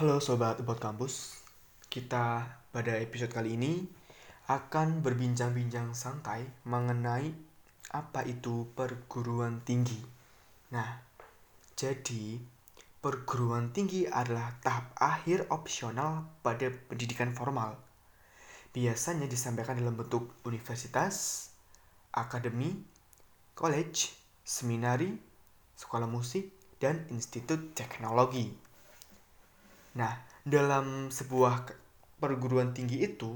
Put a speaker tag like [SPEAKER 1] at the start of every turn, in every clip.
[SPEAKER 1] Halo Sobat About Kampus, kita pada episode kali ini akan berbincang-bincang santai mengenai apa itu perguruan tinggi. Nah, jadi perguruan tinggi adalah tahap akhir opsional pada pendidikan formal. Biasanya disampaikan dalam bentuk universitas, akademi, college, seminari, sekolah musik, dan institut teknologi. Nah, dalam sebuah perguruan tinggi itu,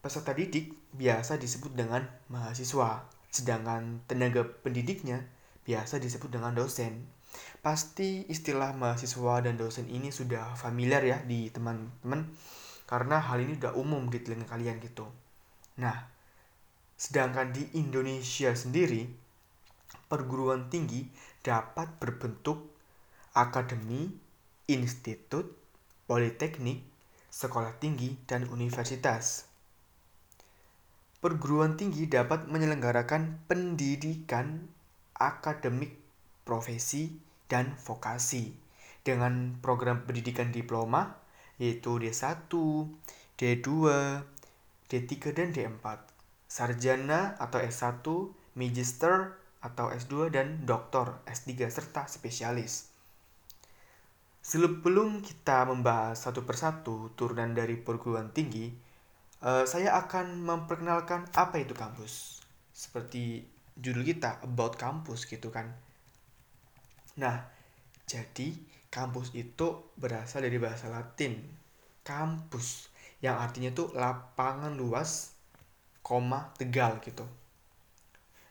[SPEAKER 1] peserta didik biasa disebut dengan mahasiswa, sedangkan tenaga pendidiknya biasa disebut dengan dosen. Pasti istilah mahasiswa dan dosen ini sudah familiar ya di teman-teman karena hal ini udah umum di telinga kalian gitu. Nah, sedangkan di Indonesia sendiri perguruan tinggi dapat berbentuk akademi, institut, politeknik, sekolah tinggi, dan universitas. Perguruan tinggi dapat menyelenggarakan pendidikan akademik, profesi, dan vokasi dengan program pendidikan diploma yaitu D1, D2, D3, dan D4. Sarjana atau S1, Magister atau S2, dan Doktor S3 serta spesialis. Sebelum kita membahas satu persatu turunan dari perguruan tinggi, uh, saya akan memperkenalkan apa itu kampus. Seperti judul kita, about kampus gitu kan. Nah, jadi kampus itu berasal dari bahasa Latin, kampus, yang artinya tuh lapangan luas, koma tegal gitu.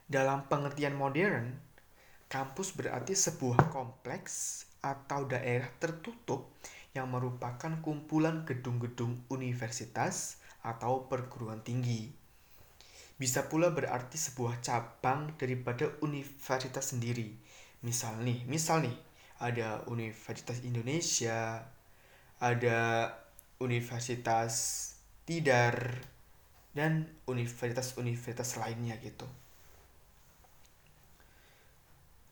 [SPEAKER 1] Dalam pengertian modern, kampus berarti sebuah kompleks atau daerah tertutup yang merupakan kumpulan gedung-gedung universitas atau perguruan tinggi. Bisa pula berarti sebuah cabang daripada universitas sendiri. Misal nih, misal nih, ada Universitas Indonesia, ada Universitas Tidar, dan universitas-universitas lainnya gitu.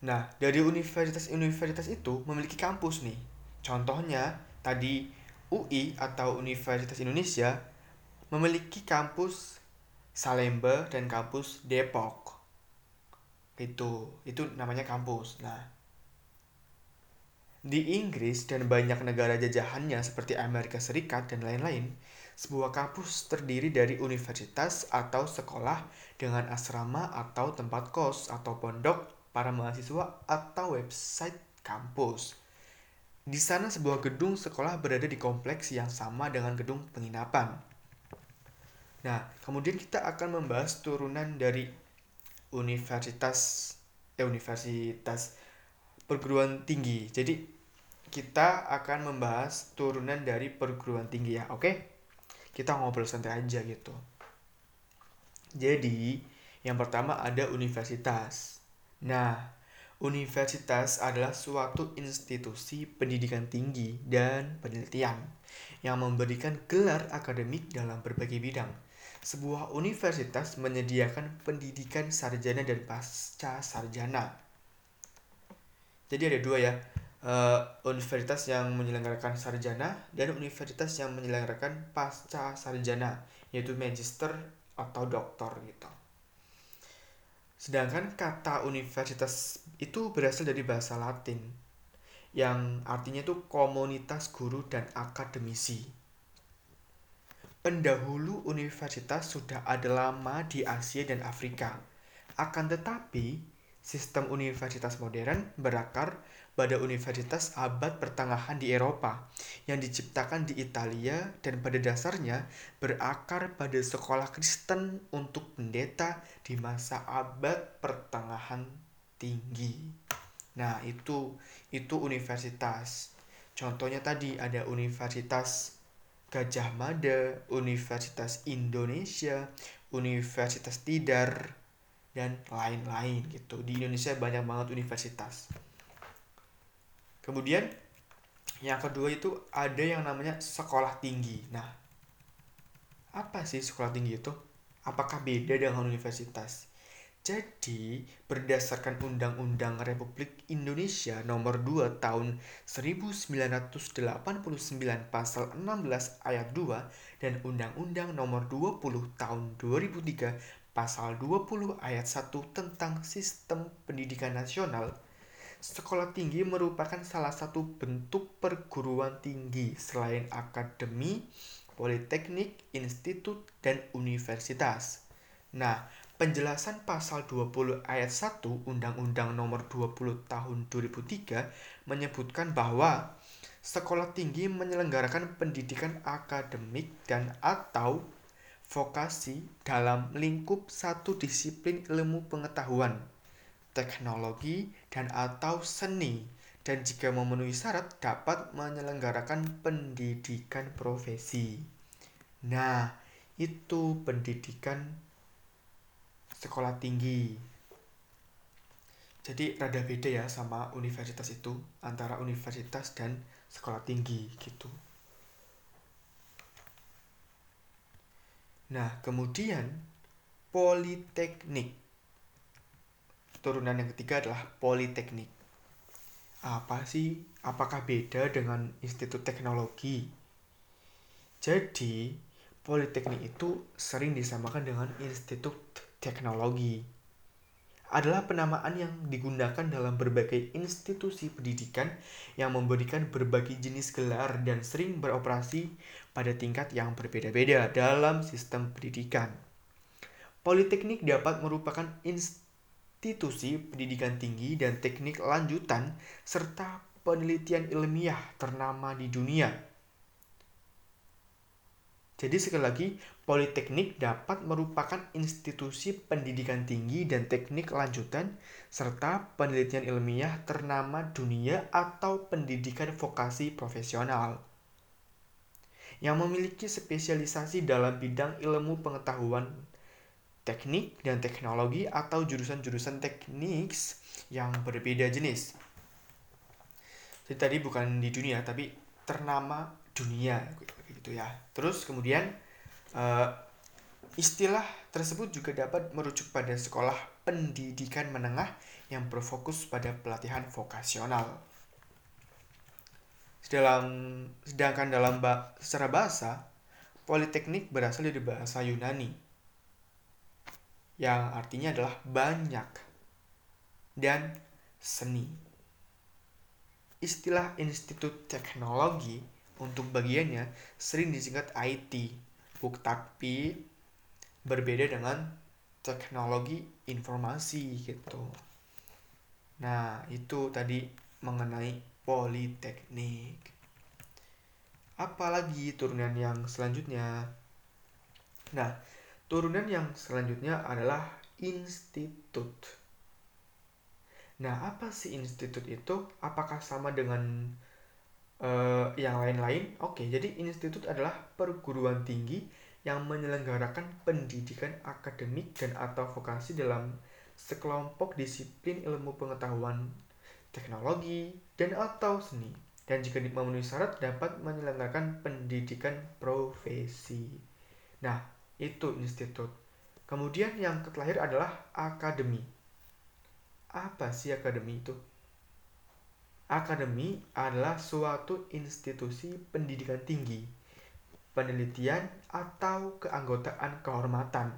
[SPEAKER 1] Nah, dari universitas-universitas itu memiliki kampus nih. Contohnya, tadi UI atau Universitas Indonesia memiliki kampus Salemba dan kampus Depok. Itu, itu namanya kampus. Nah, di Inggris dan banyak negara jajahannya seperti Amerika Serikat dan lain-lain, sebuah kampus terdiri dari universitas atau sekolah dengan asrama atau tempat kos atau pondok para mahasiswa atau website kampus. Di sana sebuah gedung sekolah berada di kompleks yang sama dengan gedung penginapan. Nah, kemudian kita akan membahas turunan dari universitas eh universitas perguruan tinggi. Jadi kita akan membahas turunan dari perguruan tinggi ya, oke? Kita ngobrol santai aja gitu. Jadi, yang pertama ada universitas. Nah, universitas adalah suatu institusi pendidikan tinggi dan penelitian yang memberikan gelar akademik dalam berbagai bidang sebuah universitas menyediakan pendidikan sarjana dan pasca sarjana. Jadi ada dua ya, uh, universitas yang menyelenggarakan sarjana dan universitas yang menyelenggarakan pasca sarjana, yaitu magister atau doktor gitu. Sedangkan kata universitas itu berasal dari bahasa Latin yang artinya itu komunitas guru dan akademisi. Pendahulu universitas sudah ada lama di Asia dan Afrika. Akan tetapi, sistem universitas modern berakar pada universitas abad pertengahan di Eropa yang diciptakan di Italia dan pada dasarnya berakar pada sekolah Kristen untuk pendeta di masa abad pertengahan tinggi. Nah, itu itu universitas. Contohnya tadi ada universitas Gajah Mada, Universitas Indonesia, Universitas Tidar, dan lain-lain gitu. Di Indonesia banyak banget universitas. Kemudian yang kedua itu ada yang namanya sekolah tinggi. Nah, apa sih sekolah tinggi itu? Apakah beda dengan universitas? Jadi, berdasarkan Undang-Undang Republik Indonesia Nomor 2 Tahun 1989 Pasal 16 Ayat 2 dan Undang-Undang Nomor 20 Tahun 2003 Pasal 20 Ayat 1 tentang Sistem Pendidikan Nasional, sekolah tinggi merupakan salah satu bentuk perguruan tinggi selain akademi, politeknik, institut, dan universitas. Nah, Penjelasan pasal 20 ayat 1 Undang-Undang Nomor 20 Tahun 2003 menyebutkan bahwa sekolah tinggi menyelenggarakan pendidikan akademik dan atau vokasi dalam lingkup satu disiplin ilmu pengetahuan, teknologi, dan atau seni. Dan jika memenuhi syarat dapat menyelenggarakan pendidikan profesi. Nah, itu pendidikan sekolah tinggi. Jadi rada beda ya sama universitas itu antara universitas dan sekolah tinggi gitu. Nah kemudian politeknik turunan yang ketiga adalah politeknik. Apa sih? Apakah beda dengan institut teknologi? Jadi politeknik itu sering disamakan dengan institut teknologi. Adalah penamaan yang digunakan dalam berbagai institusi pendidikan yang memberikan berbagai jenis gelar dan sering beroperasi pada tingkat yang berbeda-beda dalam sistem pendidikan. Politeknik dapat merupakan institusi pendidikan tinggi dan teknik lanjutan serta penelitian ilmiah ternama di dunia. Jadi sekali lagi, Politeknik dapat merupakan institusi pendidikan tinggi dan teknik lanjutan serta penelitian ilmiah ternama dunia atau pendidikan vokasi profesional yang memiliki spesialisasi dalam bidang ilmu pengetahuan teknik dan teknologi atau jurusan-jurusan teknik yang berbeda jenis. Jadi tadi bukan di dunia tapi ternama dunia gitu ya. Terus kemudian uh, istilah tersebut juga dapat merujuk pada sekolah pendidikan menengah yang berfokus pada pelatihan vokasional. Dalam, sedangkan dalam ba secara bahasa, politeknik berasal dari bahasa Yunani yang artinya adalah banyak dan seni. Istilah institut teknologi untuk bagiannya sering disingkat IT, tapi berbeda dengan teknologi informasi gitu. Nah, itu tadi mengenai politeknik. Apalagi turunan yang selanjutnya? Nah, turunan yang selanjutnya adalah institut. Nah, apa sih institut itu? Apakah sama dengan uh, yang lain-lain. Oke, jadi institut adalah perguruan tinggi yang menyelenggarakan pendidikan akademik dan atau vokasi dalam sekelompok disiplin ilmu pengetahuan, teknologi, dan atau seni. Dan jika memenuhi syarat dapat menyelenggarakan pendidikan profesi. Nah, itu institut. Kemudian yang terakhir adalah akademi. Apa sih akademi itu? Akademi adalah suatu institusi pendidikan tinggi, penelitian, atau keanggotaan kehormatan.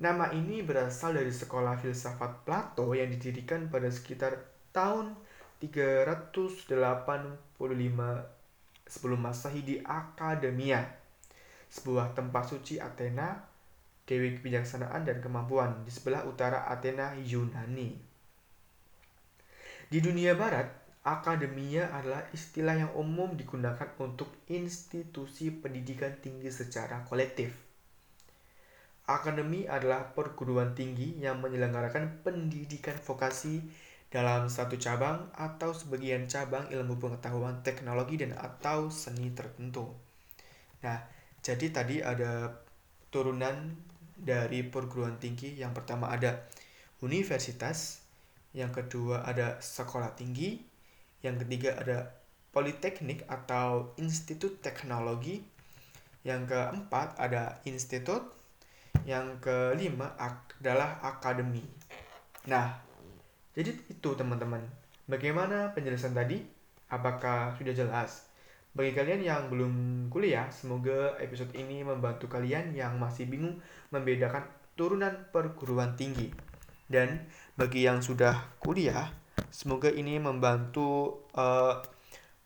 [SPEAKER 1] Nama ini berasal dari sekolah filsafat Plato yang didirikan pada sekitar tahun 385 sebelum Masehi di Akademia, sebuah tempat suci Athena, dewi kebijaksanaan dan kemampuan di sebelah utara Athena Yunani. Di dunia barat, akademia adalah istilah yang umum digunakan untuk institusi pendidikan tinggi secara kolektif. Akademi adalah perguruan tinggi yang menyelenggarakan pendidikan vokasi dalam satu cabang atau sebagian cabang ilmu pengetahuan teknologi dan atau seni tertentu. Nah, jadi tadi ada turunan dari perguruan tinggi. Yang pertama ada universitas, yang kedua ada sekolah tinggi, yang ketiga ada politeknik atau institut teknologi, yang keempat ada institut, Yang kelima adalah akademi. Nah, jadi itu teman-teman. Bagaimana penjelasan tadi? Apakah sudah jelas? Bagi kalian yang belum kuliah, semoga episode ini membantu kalian yang masih bingung membedakan turunan perguruan tinggi. Dan bagi yang sudah kuliah, semoga ini membantu uh,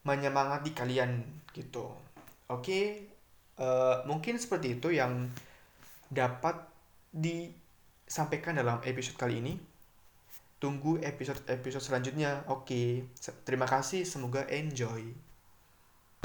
[SPEAKER 1] menyemangati kalian gitu. Oke, uh, mungkin seperti itu yang dapat disampaikan dalam episode kali ini. Tunggu episode-episode selanjutnya. Oke, terima kasih. Semoga enjoy.